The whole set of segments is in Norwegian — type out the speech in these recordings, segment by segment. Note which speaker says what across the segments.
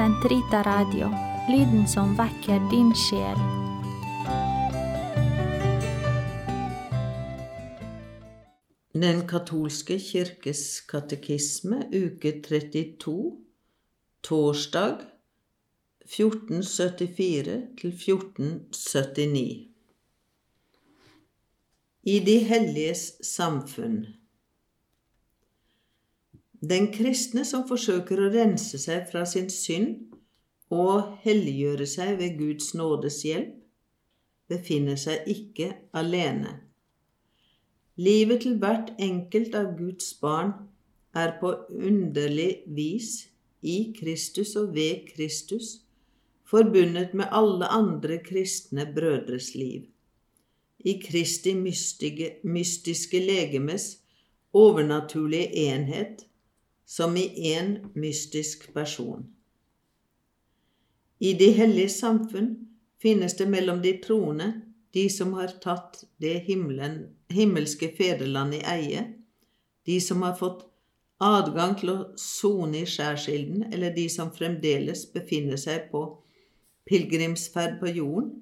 Speaker 1: Sentrita Radio, lyden som vekker din sjel.
Speaker 2: Den katolske kirkes katekisme, uke 32, torsdag 1474 til 1479. I de helliges samfunn. Den kristne som forsøker å rense seg fra sin synd og helliggjøre seg ved Guds nådes hjelp, befinner seg ikke alene. Livet til hvert enkelt av Guds barn er på underlig vis i Kristus og ved Kristus forbundet med alle andre kristne brødres liv. I Kristi mystiske, mystiske legemes overnaturlige enhet som i én mystisk person. I de hellige samfunn finnes det mellom de troende de som har tatt det himmelen, himmelske fedreland i eie, de som har fått adgang til å sone i skjærsilden, eller de som fremdeles befinner seg på pilegrimsferd på jorden,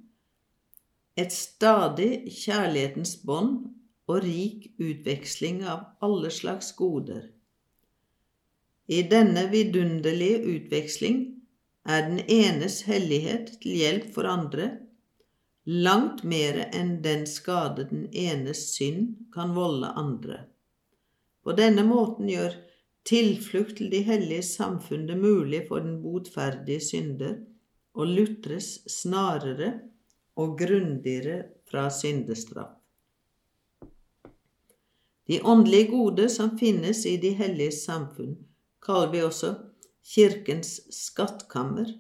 Speaker 2: et stadig kjærlighetens bånd og rik utveksling av alle slags goder. I denne vidunderlige utveksling er den enes hellighet til hjelp for andre langt mer enn den skade den enes synd kan volde andre. På denne måten gjør tilflukt til de hellige samfunn det mulig for den botferdige synder å lutres snarere og grundigere fra syndestraff. De åndelige gode som finnes i de hellige samfunn, kaller vi også Kirkens skattkammer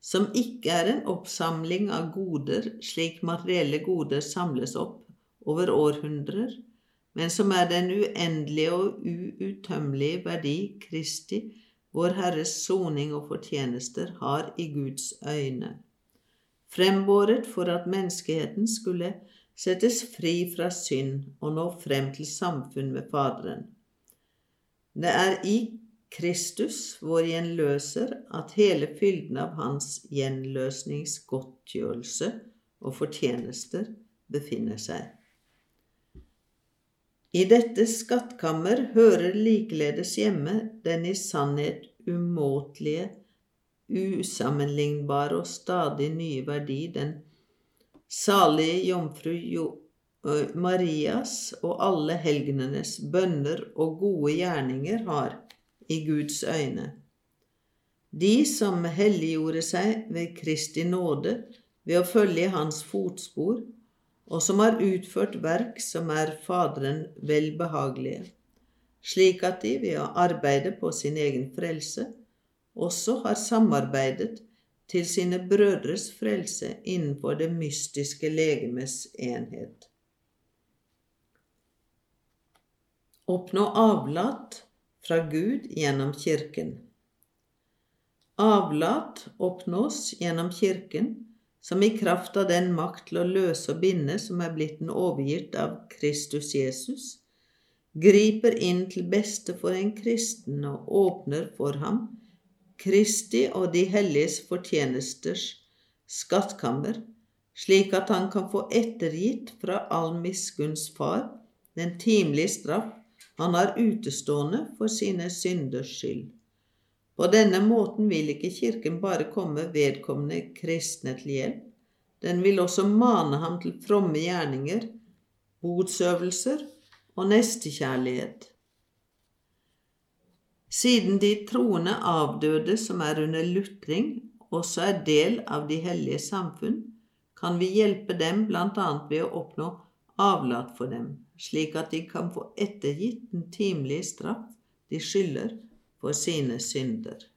Speaker 2: som ikke er en oppsamling av goder slik materielle goder samles opp over århundrer, men som er den uendelige og uuttømmelige verdi Kristi, vår Herres soning og fortjenester, har i Guds øyne, frembåret for at menneskeheten skulle settes fri fra synd og nå frem til samfunn med Faderen. Det er i Kristus, vår gjenløser, at hele fylden av hans gjenløsningsgodtgjørelse og fortjenester befinner seg. I dette skattkammer hører likeledes hjemme den i sannhet umåtelige, usammenlignbare og stadig nye verdi den salige jomfru Marias og alle helgenenes bønner og gode gjerninger har i Guds øyne. De som helliggjorde seg ved Kristi nåde ved å følge Hans fotspor, og som har utført verk som er Faderen velbehagelige, slik at de ved å arbeide på sin egen frelse også har samarbeidet til sine brødres frelse innenfor det mystiske legemes enhet. Oppnå avlat fra Gud gjennom Kirken. Avlat oppnås gjennom Kirken, som i kraft av den makt til å løse og binde som er blitt den overgitt av Kristus Jesus, griper inn til beste for en kristen og åpner for ham Kristi og de helliges fortjenesters skattkammer, slik at han kan få ettergitt fra all miskunns far den timelige straff han er utestående for sine synders skyld. På denne måten vil ikke Kirken bare komme vedkommende kristne til hjelp, den vil også mane ham til fromme gjerninger, botsøvelser og nestekjærlighet. Siden de troende avdøde som er under lutring, også er del av de hellige samfunn, kan vi hjelpe dem bl.a. ved å oppnå avlat for dem, slik at de kan få ettergitt den timelige straff de skylder for sine synder.